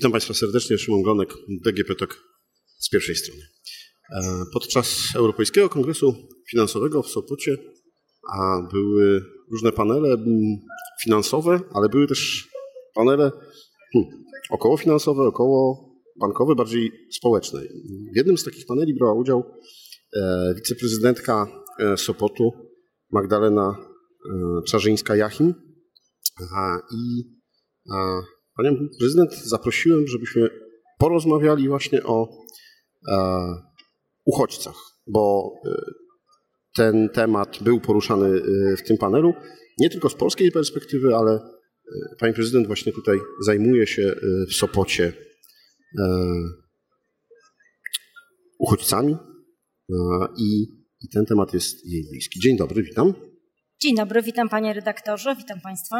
Witam Państwa serdecznie, Szymon Glonek, DGP TOK z pierwszej strony. E, podczas Europejskiego Kongresu Finansowego w Sopocie były różne panele finansowe, ale były też panele hmm, okołofinansowe, około bankowe, bardziej społeczne. W jednym z takich paneli brała udział e, wiceprezydentka e, Sopotu Magdalena Czarzyńska-Jachim i Panią prezydent zaprosiłem, żebyśmy porozmawiali właśnie o e, uchodźcach, bo e, ten temat był poruszany e, w tym panelu, nie tylko z polskiej perspektywy, ale e, pani prezydent właśnie tutaj zajmuje się w Sopocie uchodźcami i, i ten temat jest jej bliski. Dzień dobry, witam. Dzień dobry, witam panie redaktorze, witam państwa.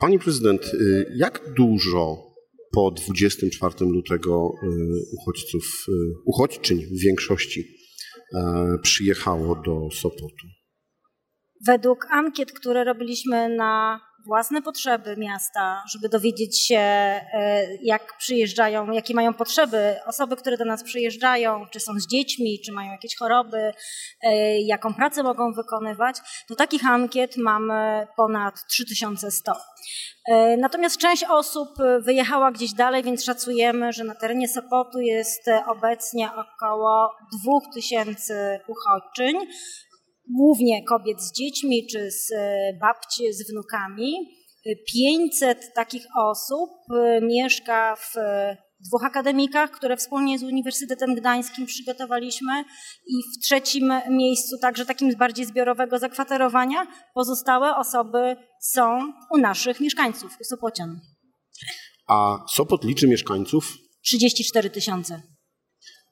Pani prezydent, y, jak dużo po 24 lutego y, uchodźców, y, uchodźczyń w większości przyjechało do Sopotu? Według ankiet, które robiliśmy na własne potrzeby miasta, żeby dowiedzieć się, e, jak przyjeżdżają, jakie mają potrzeby osoby, które do nas przyjeżdżają, czy są z dziećmi, czy mają jakieś choroby, e, jaką pracę mogą wykonywać, to takich ankiet mamy ponad 3100. E, natomiast część osób wyjechała gdzieś dalej, więc szacujemy, że na terenie Sopotu jest obecnie około 2000 uchodźczyń głównie kobiet z dziećmi czy z e, babci, z wnukami. 500 takich osób e, mieszka w e, dwóch akademikach, które wspólnie z Uniwersytetem Gdańskim przygotowaliśmy i w trzecim miejscu, także takim bardziej zbiorowego zakwaterowania, pozostałe osoby są u naszych mieszkańców, u Sopocian. A Sopot liczy mieszkańców? 34 tysiące.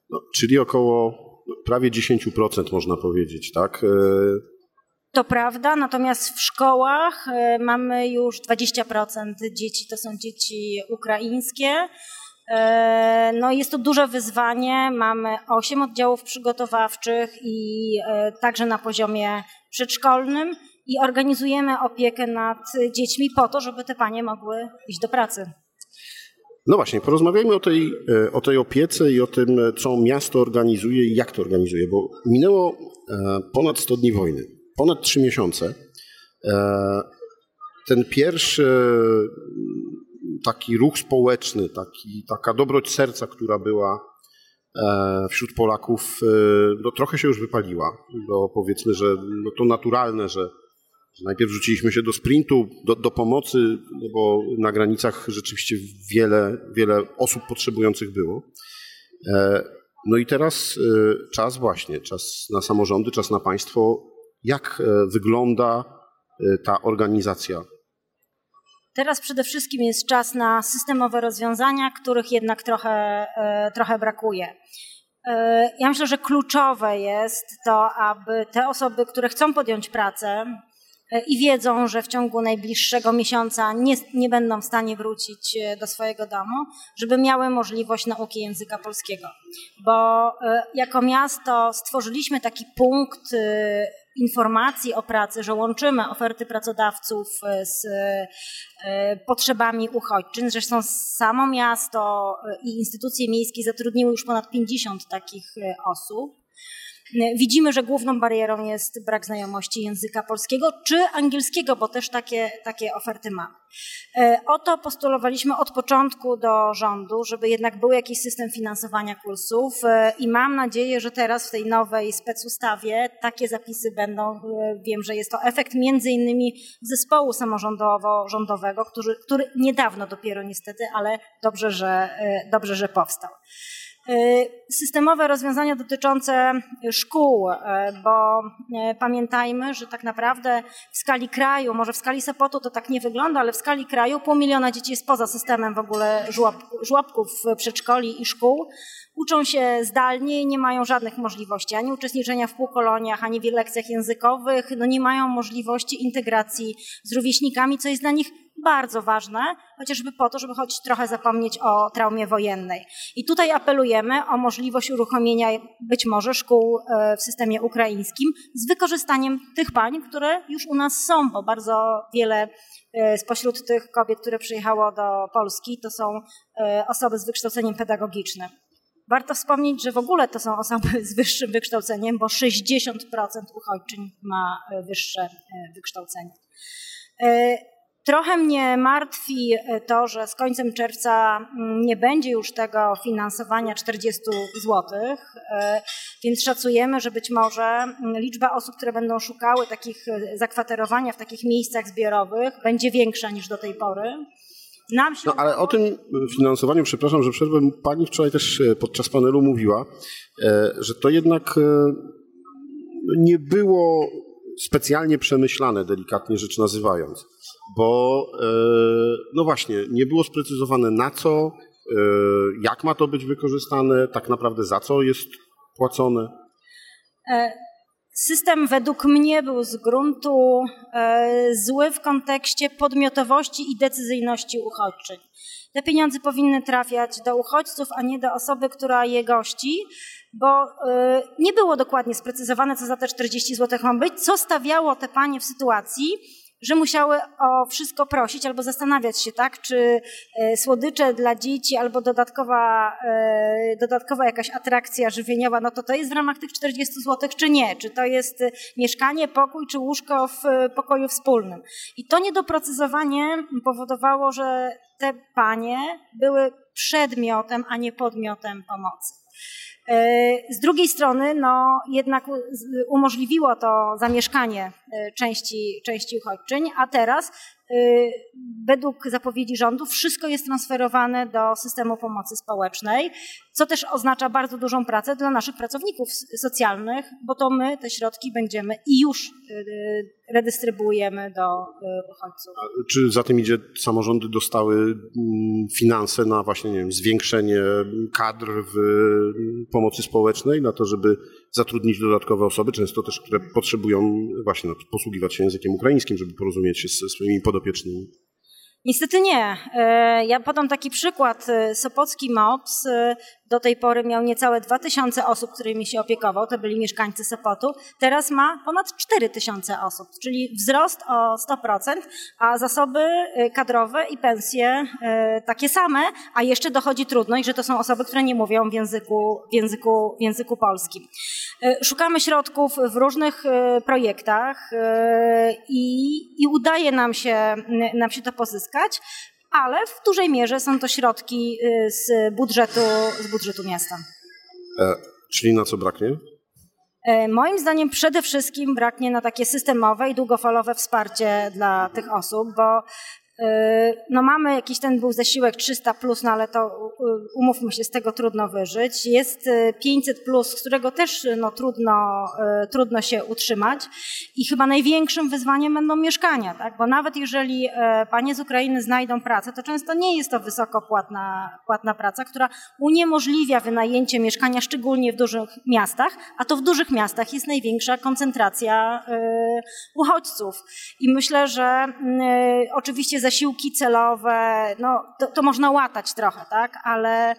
No, czyli około prawie 10% można powiedzieć, tak? E, to prawda, natomiast w szkołach e, mamy już 20% dzieci, to są dzieci ukraińskie. E, no jest to duże wyzwanie. Mamy 8 oddziałów przygotowawczych i także na poziomie przedszkolnym i organizujemy opiekę nad dziećmi po to, żeby te panie mogły iść do pracy. No właśnie, porozmawiajmy o tej, e, o tej opiece i o tym, e, co miasto organizuje i jak to organizuje, bo minęło e, ponad 100 dni wojny, ponad 3 miesiące. Ten pierwszy taki ruch społeczny, taki, taka dobroć serca, która była wśród Polaków, no trochę się już wypaliła. Bo powiedzmy, że no to naturalne, że Najpierw rzuciliśmy się do sprintu, do, do, pomocy, no bo na granicach rzeczywiście wiele, wiele osób potrzebujących było. E, no i teraz e, czas właśnie, czas na samorządy, czas na państwo. Jak e, wygląda ta organizacja? Teraz przede wszystkim jest czas na systemowe rozwiązania, których jednak trochę, trochę brakuje. Ja myślę, że kluczowe jest to, aby te osoby, które chcą podjąć pracę, i wiedzą, że w ciągu najbliższego miesiąca nie, nie będą w stanie wrócić e, do swojego domu, żeby miały możliwość nauki języka polskiego. Bo e, jako miasto stworzyliśmy taki punkt e, informacji o pracy, że łączymy oferty pracodawców z potrzebami uchodźczyn. Zresztą samo miasto i instytucje miejskie zatrudniły już ponad 50 takich osób. Widzimy, że główną barierą jest brak znajomości języka polskiego czy angielskiego, bo też takie, takie oferty mamy. E, o to postulowaliśmy od początku do rządu, żeby jednak był jakiś system finansowania kursów e, i mam nadzieję, że teraz w tej nowej specustawie takie zapisy będą. E, wiem, że jest to efekt między innymi zespołu samorządowo-rządowego, który, który niedawno dopiero niestety, ale dobrze, że, dobrze, że powstał. Y, systemowe rozwiązania dotyczące szkół, y, bo y, pamiętajmy, że tak naprawdę w skali kraju, może w skali Sopotu to tak nie wygląda, ale w skali kraju pół miliona dzieci jest poza systemem w ogóle żłobków, przedszkoli i szkół. Uczą się zdalnie i nie mają żadnych możliwości ani uczestniczenia w półkoloniach, ani w lekcjach językowych, no nie mają możliwości integracji z rówieśnikami, co jest dla nich bardzo ważne, chociażby po to, żeby choć trochę zapomnieć o traumie wojennej. I tutaj apelujemy o możliwość uruchomienia być może szkół e, w systemie ukraińskim z wykorzystaniem tych pań, które już u nas są, bo bardzo wiele e, spośród tych kobiet, które przyjechało do Polski, to są e, osoby z wykształceniem pedagogicznym. Warto wspomnieć, że w ogóle to są osoby z wyższym wykształceniem, bo 60% uchodźczyń ma wyższe wykształcenie. Trochę mnie martwi e, to, że z końcem czerwca mm, nie będzie już tego finansowania 40 zł, e, więc szacujemy, że być może mm, liczba osób, które będą szukały takich e, zakwaterowania w takich miejscach zbiorowych będzie większa niż do tej pory. No ale o tym finansowaniu, przepraszam, że przerwę, pani wczoraj też podczas panelu mówiła, że to jednak nie było specjalnie przemyślane, delikatnie rzecz nazywając bo e, no właśnie, nie było sprecyzowane na co, e, jak ma to być wykorzystane, tak naprawdę za co jest płacone. E, system według mnie był z gruntu zły w kontekście podmiotowości i decyzyjności uchodźczyń. Te pieniądze powinny trafiać do uchodźców, a nie do osoby, która je gości, bo nie było dokładnie sprecyzowane, co za te 40 zł ma być, co stawiało te panie w sytuacji, że musiały o wszystko prosić albo zastanawiać się, tak, czy e, słodycze dla dzieci albo dodatkowa, e, dodatkowa jakaś atrakcja żywieniowa, no to to jest w ramach tych 40 zł, czy nie, czy to jest mieszkanie, pokój, czy łóżko w pokoju wspólnym. I to niedoprecyzowanie powodowało, że te panie były przedmiotem, a nie podmiotem pomocy. E, z drugiej strony, no, jednak umożliwiło to zamieszkanie e, części, części uchodźczyń, a teraz według zapowiedzi rządu wszystko jest transferowane do systemu pomocy społecznej, co też oznacza bardzo dużą pracę dla naszych pracowników socjalnych, bo to my te środki będziemy i już y, redystrybuujemy do y, uchodźców. A czy za tym idzie samorządy dostały mm, finanse na właśnie nie wiem, zwiększenie kadr w pomocy społecznej, na to, żeby zatrudnić dodatkowe osoby, często też, które potrzebują właśnie no, posługiwać się językiem ukraińskim, żeby porozumieć się ze swoimi podopiecznymi? Niestety nie. E, ja podam taki przykład. E, Sopocki MOPS e, do tej pory miał niecałe 2000 osób, którymi się opiekował, to byli mieszkańcy Sopotu. Teraz ma ponad 4000 osób, czyli wzrost o 100%, a zasoby kadrowe i pensje takie same, a jeszcze dochodzi trudność, że to są osoby, które nie mówią w języku, w języku, w języku polskim. Szukamy środków w różnych projektach i, i udaje nam się, nam się to pozyskać ale w dużej mierze są to środki y, z budżetu, z budżetu miasta. E, czyli na co braknie? E, moim zdaniem przede wszystkim braknie na takie systemowe i długofalowe wsparcie dla tych osób, bo no mamy jakiś ten był zasiłek 300 plus, no ale to umówmy się, z tego trudno wyżyć. Jest 500 y, plus, z którego też no, trudno, trudno się utrzymać. I chyba największym wyzwaniem będą mieszkania, tak? bo nawet jeżeli panie z Ukrainy znajdą pracę, to często nie jest to wysoko płatna, płatna praca, która uniemożliwia wynajęcie mieszkania, szczególnie w dużych miastach, a to w dużych miastach jest największa koncentracja uchodźców. I myślę, że oczywiście zasiłki celowe, no to, to można łatać trochę, tak? Ale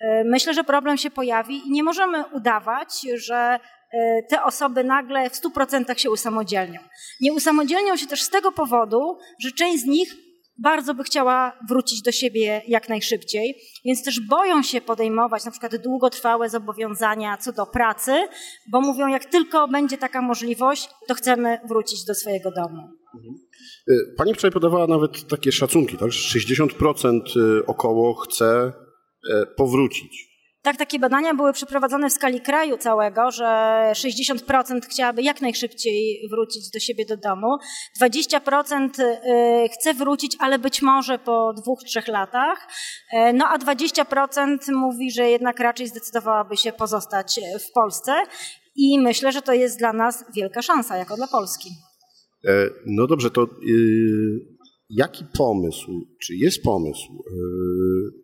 e, myślę, że problem się pojawi i nie możemy udawać, że e, te osoby nagle w 100% się usamodzielnią. Nie usamodzielnią się też z tego powodu, że część z nich bardzo by chciała wrócić do siebie jak najszybciej, więc też boją się podejmować na przykład długotrwałe zobowiązania co do pracy, bo mówią, jak tylko będzie taka możliwość, to chcemy wrócić do swojego domu. Mhm. Y, pani wczoraj podawała nawet takie szacunki, tak? 60% y, około chce y, powrócić. Tak, takie badania były przeprowadzone w skali kraju całego, że 60% chciałaby jak najszybciej wrócić do siebie do domu, 20% chce wrócić, ale być może po dwóch, trzech latach, no a 20% mówi, że jednak raczej zdecydowałaby się pozostać w Polsce i myślę, że to jest dla nas wielka szansa, jako dla Polski. E, no dobrze, to yy, jaki pomysł, czy jest pomysł yy,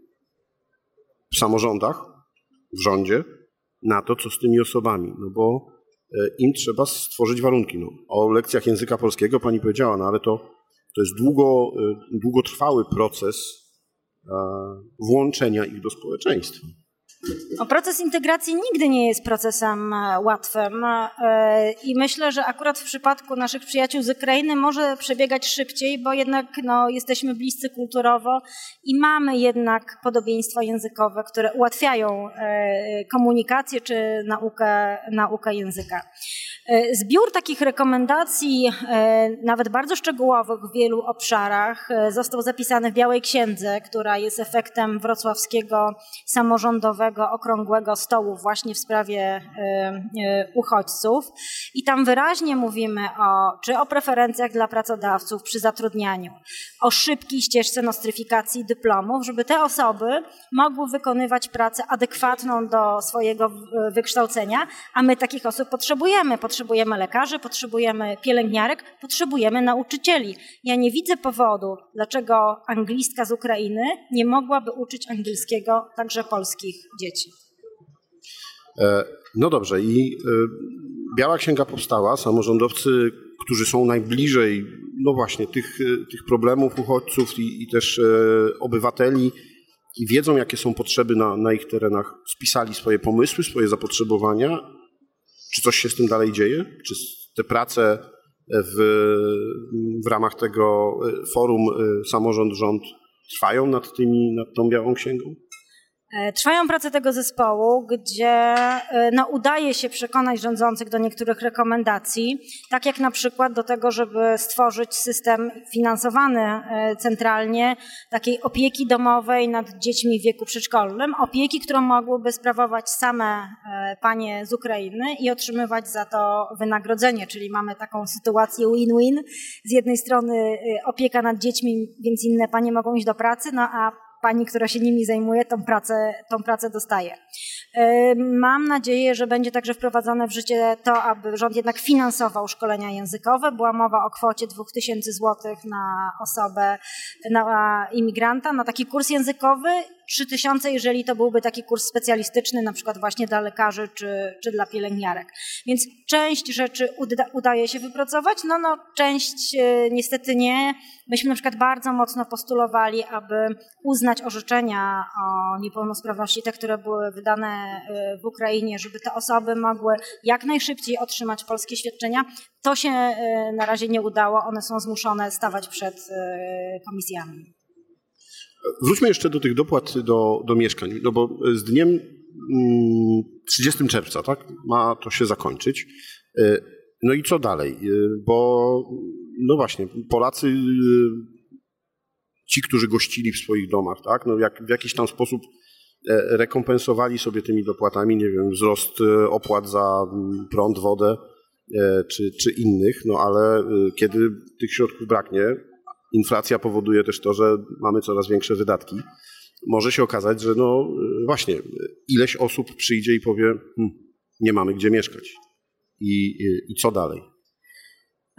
w samorządach, w rządzie na to, co z tymi osobami? No bo im trzeba stworzyć warunki. No, o lekcjach języka polskiego pani powiedziała, no ale to, to jest długo, długotrwały proces włączenia ich do społeczeństwa. O, proces integracji nigdy nie jest procesem e, łatwym e, i myślę, że akurat w przypadku naszych przyjaciół z Ukrainy może przebiegać szybciej, bo jednak no, jesteśmy bliscy kulturowo i mamy jednak podobieństwa językowe, które ułatwiają e, komunikację czy naukę, naukę języka. Zbiór takich rekomendacji, nawet bardzo szczegółowych w wielu obszarach, został zapisany w Białej Księdze, która jest efektem wrocławskiego samorządowego okrągłego stołu właśnie w sprawie y, y, uchodźców i tam wyraźnie mówimy o, czy o preferencjach dla pracodawców przy zatrudnianiu, o szybkiej ścieżce nostryfikacji dyplomów, żeby te osoby mogły wykonywać pracę adekwatną do swojego wykształcenia, a my takich osób potrzebujemy. Potrzebujemy lekarzy, potrzebujemy pielęgniarek, potrzebujemy nauczycieli. Ja nie widzę powodu, dlaczego anglistka z Ukrainy nie mogłaby uczyć angielskiego także polskich dzieci. E, no dobrze, i e, Biała Księga powstała. Samorządowcy, którzy są najbliżej, no właśnie, tych, e, tych problemów uchodźców i, i też obywateli i wiedzą, jakie są potrzeby na, na ich terenach, spisali swoje pomysły, swoje zapotrzebowania. Czy coś się z tym dalej dzieje? Czy te prace w, w ramach tego forum samorząd-rząd trwają nad, tymi, nad tą Białą Księgą? E, trwają prace tego zespołu, gdzie e, no, udaje się przekonać rządzących do niektórych rekomendacji, tak jak na przykład do tego, żeby stworzyć system finansowany e, centralnie takiej opieki domowej nad dziećmi w wieku przedszkolnym, opieki, którą mogłyby sprawować same panie z Ukrainy i otrzymywać za to wynagrodzenie, czyli mamy taką sytuację win-win. Z jednej strony opieka nad dziećmi, więc inne panie mogą iść do pracy, no a pani, która się nimi zajmuje, tą pracę, tą pracę dostaje. Mam nadzieję, że będzie także wprowadzone w życie to, aby rząd jednak finansował szkolenia językowe. Była mowa o kwocie 2000 zł na osobę, na imigranta, na taki kurs językowy 3000, jeżeli to byłby taki kurs specjalistyczny, na przykład właśnie dla lekarzy czy, czy dla pielęgniarek. Więc część rzeczy uda, udaje się wypracować, no, no część e, niestety nie. Myśmy na przykład bardzo mocno postulowali, aby uznać orzeczenia o niepełnosprawności, te, które były wydane e, w Ukrainie, żeby te osoby mogły jak najszybciej otrzymać polskie świadczenia. To się e, na razie nie udało, one są zmuszone stawać przed komisjami. Wróćmy jeszcze do tych dopłat do, do mieszkań, no bo z dniem 30 mm, czerwca tak, ma to się zakończyć. E, no i co dalej? E, bo no właśnie, Polacy, e, ci, którzy gościli w swoich domach, tak, no jak, w jakiś tam sposób rekompensowali sobie tymi dopłatami, nie wiem, wzrost opłat za mm, prąd, wodę czy, czy innych, no ale kiedy tych środków braknie, inflacja powoduje też to, że mamy coraz większe wydatki. Może się okazać, że no właśnie ileś osób przyjdzie i powie, hm, nie mamy gdzie mieszkać. I, i, i co dalej?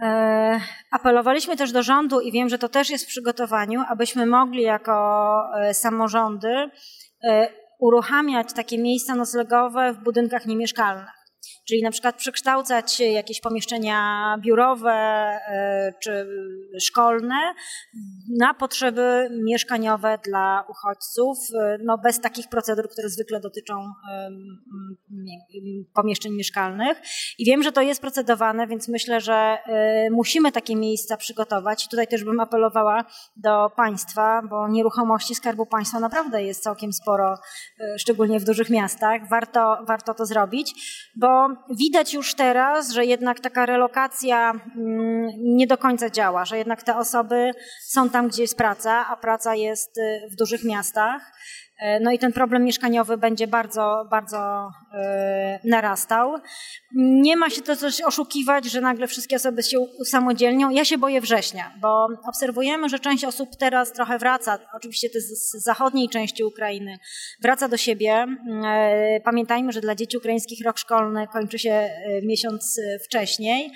E, apelowaliśmy też do rządu i wiem, że to też jest w przygotowaniu, abyśmy mogli jako e, samorządy e, uruchamiać takie miejsca noclegowe w budynkach niemieszkalnych. Czyli na przykład przekształcać jakieś pomieszczenia biurowe e, czy szkolne na potrzeby mieszkaniowe dla uchodźców, e, no bez takich procedur, które zwykle dotyczą pomieszczeń mieszkalnych. I wiem, że to jest procedowane, więc myślę, że e, musimy takie miejsca przygotować. Tutaj też bym apelowała do państwa, bo nieruchomości Skarbu Państwa naprawdę jest całkiem sporo, szczególnie w dużych miastach. Warto, warto to zrobić, bo widać już teraz, że jednak taka relokacja mm, nie do końca działa, że jednak te osoby są tam, gdzie jest praca, a praca jest y, w dużych miastach. E, no i ten problem mieszkaniowy będzie bardzo, bardzo yy, narastał. Nie ma się to coś oszukiwać, że nagle wszystkie osoby się usamodzielnią. Ja się boję września, bo obserwujemy, że część osób teraz trochę wraca, oczywiście to z zachodniej części Ukrainy, wraca do siebie. Yy, pamiętajmy, że dla dzieci ukraińskich rok szkolny kończy się miesiąc wcześniej.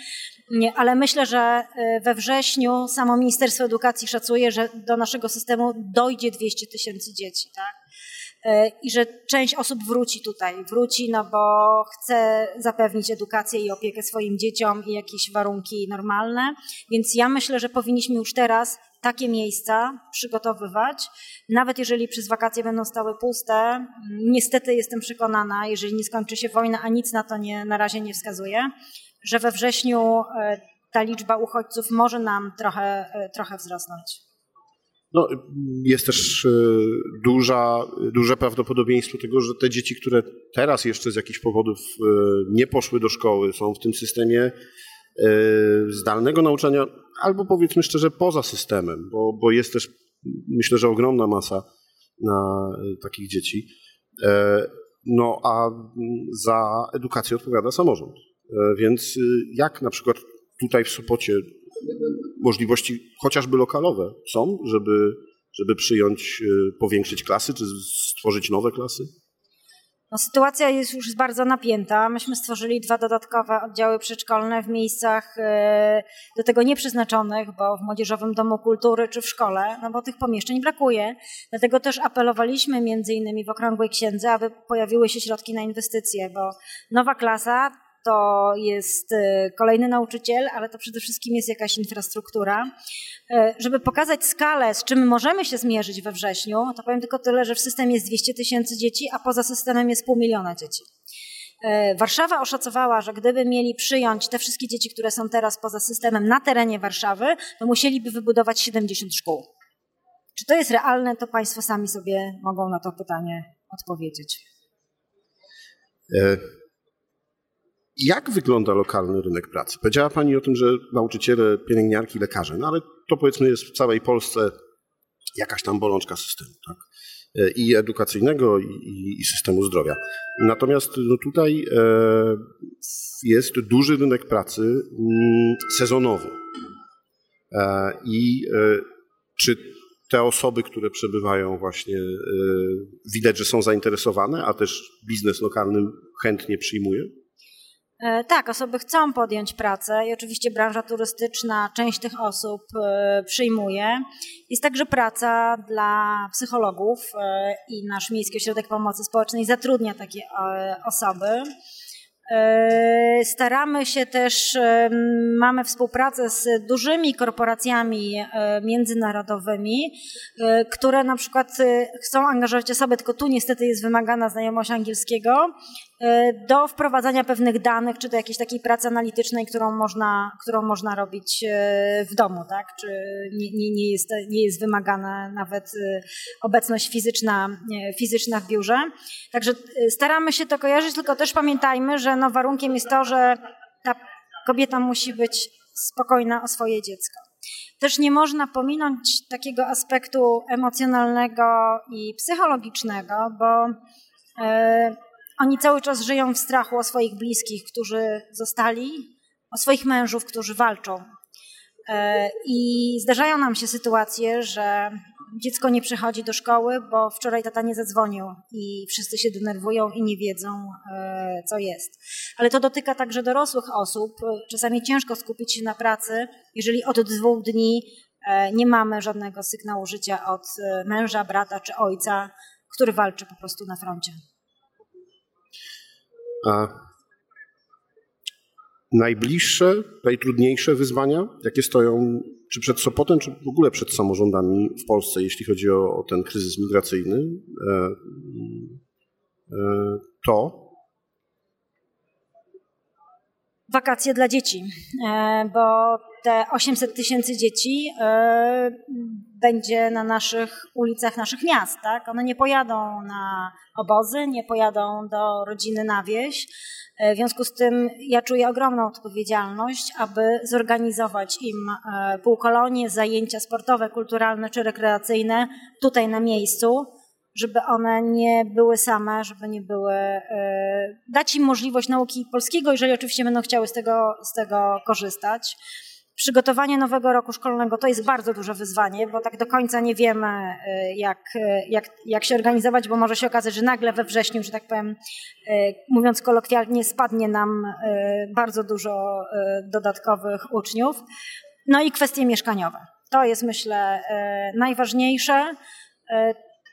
Ale myślę, że we wrześniu samo Ministerstwo Edukacji szacuje, że do naszego systemu dojdzie 200 tysięcy dzieci. Tak? I że część osób wróci tutaj, wróci, no bo chce zapewnić edukację i opiekę swoim dzieciom i jakieś warunki normalne. Więc ja myślę, że powinniśmy już teraz takie miejsca przygotowywać, nawet jeżeli przez wakacje będą stały puste. Niestety jestem przekonana, jeżeli nie skończy się wojna, a nic na to nie, na razie nie wskazuje, że we wrześniu e, ta liczba uchodźców może nam trochę, e, trochę wzrosnąć. No, jest też e, duża, duże prawdopodobieństwo tego, że te dzieci, które teraz jeszcze z jakichś powodów nie poszły do szkoły, są w tym systemie zdalnego nauczania, albo powiedzmy szczerze poza systemem, bo, bo jest też myślę, że ogromna masa na takich dzieci. No a za edukację odpowiada samorząd. Więc jak na przykład tutaj w Sopocie możliwości chociażby lokalowe są, żeby, żeby przyjąć, y, powiększyć klasy, czy stworzyć nowe klasy? No, sytuacja jest już bardzo napięta. Myśmy stworzyli dwa dodatkowe oddziały przedszkolne w miejscach y, do tego nieprzeznaczonych, bo w Młodzieżowym Domu Kultury czy w szkole, no bo tych pomieszczeń brakuje. Dlatego też apelowaliśmy między innymi w Okrągłej Księdze, aby pojawiły się środki na inwestycje, bo nowa klasa to jest e, kolejny nauczyciel, ale to przede wszystkim jest jakaś infrastruktura. E, żeby pokazać skalę, z czym możemy się zmierzyć we wrześniu, to powiem tylko tyle, że w systemie jest 200 tysięcy dzieci, a poza systemem jest pół miliona dzieci. E, Warszawa oszacowała, że gdyby mieli przyjąć te wszystkie dzieci, które są teraz poza systemem na terenie Warszawy, to musieliby wybudować 70 szkół. Czy to jest realne, to Państwo sami sobie mogą na to pytanie odpowiedzieć. Jak wygląda lokalny rynek pracy? Powiedziała Pani o tym, że nauczyciele, pielęgniarki, lekarze, no ale to powiedzmy jest w całej Polsce jakaś tam bolączka systemu, tak? E, I edukacyjnego, i, i systemu zdrowia. Natomiast no tutaj e, jest duży rynek pracy mm, sezonowy. E, I czy te osoby, które przebywają właśnie, widać, że są zainteresowane, a też biznes lokalny chętnie przyjmuje? E, tak, osoby chcą podjąć pracę i oczywiście branża turystyczna część tych osób e, przyjmuje. Jest także praca dla psychologów e, i nasz Miejski Ośrodek Pomocy Społecznej zatrudnia takie osoby. Staramy się też, mamy współpracę z dużymi korporacjami międzynarodowymi, które na przykład chcą angażować osoby, tylko tu niestety jest wymagana znajomość angielskiego, do wprowadzania pewnych danych, czy do jakiejś takiej pracy analitycznej, którą można, którą można robić e, w domu, tak? Czy nie, nie, nie, jest, nie jest wymagana nawet e, obecność fizyczna, fizyczna w biurze. Także staramy się to kojarzyć, tylko też pamiętajmy, że no warunkiem jest to, że ta kobieta musi być spokojna o swoje dziecko. Też nie można pominąć takiego aspektu emocjonalnego i psychologicznego, bo oni cały czas żyją w strachu o swoich bliskich, którzy zostali, o swoich mężów, którzy walczą. E, I zdarzają nam się sytuacje, że dziecko nie przychodzi do szkoły, bo wczoraj tata nie zadzwonił i wszyscy się denerwują i nie wiedzą, e, co jest. Ale to dotyka także dorosłych osób. Czasami ciężko skupić się na pracy, jeżeli od dwóch dni e, nie mamy żadnego sygnału życia od męża, brata czy ojca, który walczy po prostu na froncie. Najbliższe, najtrudniejsze wyzwania, jakie stoją czy przed Sopotem, czy w ogóle przed samorządami w Polsce, jeśli chodzi o, o ten kryzys migracyjny, e, e, to? Wakacje dla dzieci, e, bo te 800 tysięcy dzieci będzie na naszych ulicach naszych miast. Tak? One nie pojadą na obozy, nie pojadą do rodziny na wieś. E, w związku z tym ja czuję ogromną odpowiedzialność, aby zorganizować im e, półkolonie, zajęcia sportowe, kulturalne czy rekreacyjne tutaj na miejscu, żeby one nie były same, żeby nie były, e, dać im możliwość nauki polskiego, jeżeli oczywiście będą chciały z tego, z tego korzystać. Przygotowanie nowego roku szkolnego to jest bardzo duże wyzwanie, bo tak do końca nie wiemy, y, jak, y, jak, jak się organizować, bo może się okazać, że nagle we wrześniu, że tak powiem, y, mówiąc kolokwialnie, spadnie nam bardzo dużo dodatkowych uczniów. No i kwestie mieszkaniowe. To jest, myślę, najważniejsze.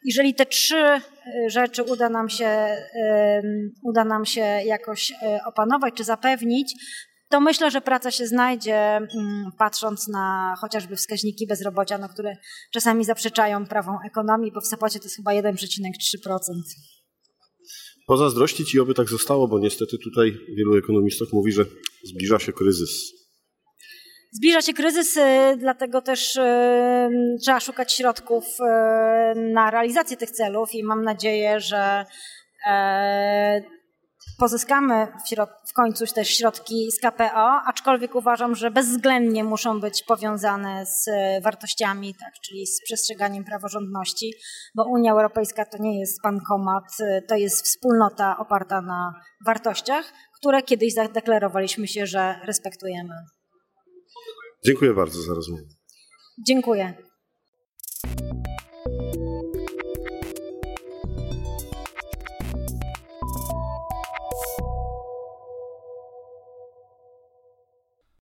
jeżeli te trzy rzeczy uda nam się, uda nam się jakoś opanować czy zapewnić, to myślę, że praca się znajdzie, mm, patrząc na chociażby wskaźniki bezrobocia, no, które czasami zaprzeczają prawom ekonomii, bo w Sopocie to jest chyba 1,3%. Pozazdrościć i oby tak zostało, bo niestety tutaj wielu ekonomistów mówi, że zbliża się kryzys. Zbliża się kryzys, y, dlatego też y, trzeba szukać środków y, na realizację tych celów i mam nadzieję, że e, pozyskamy w, w końcu też środki z KPO, aczkolwiek uważam, że bezwzględnie muszą być powiązane z wartościami, tak, czyli z przestrzeganiem praworządności, bo Unia Europejska to nie jest bankomat, to jest wspólnota oparta na wartościach, które kiedyś zadeklarowaliśmy się, że respektujemy. Dziękuję bardzo za rozmowę. Dziękuję.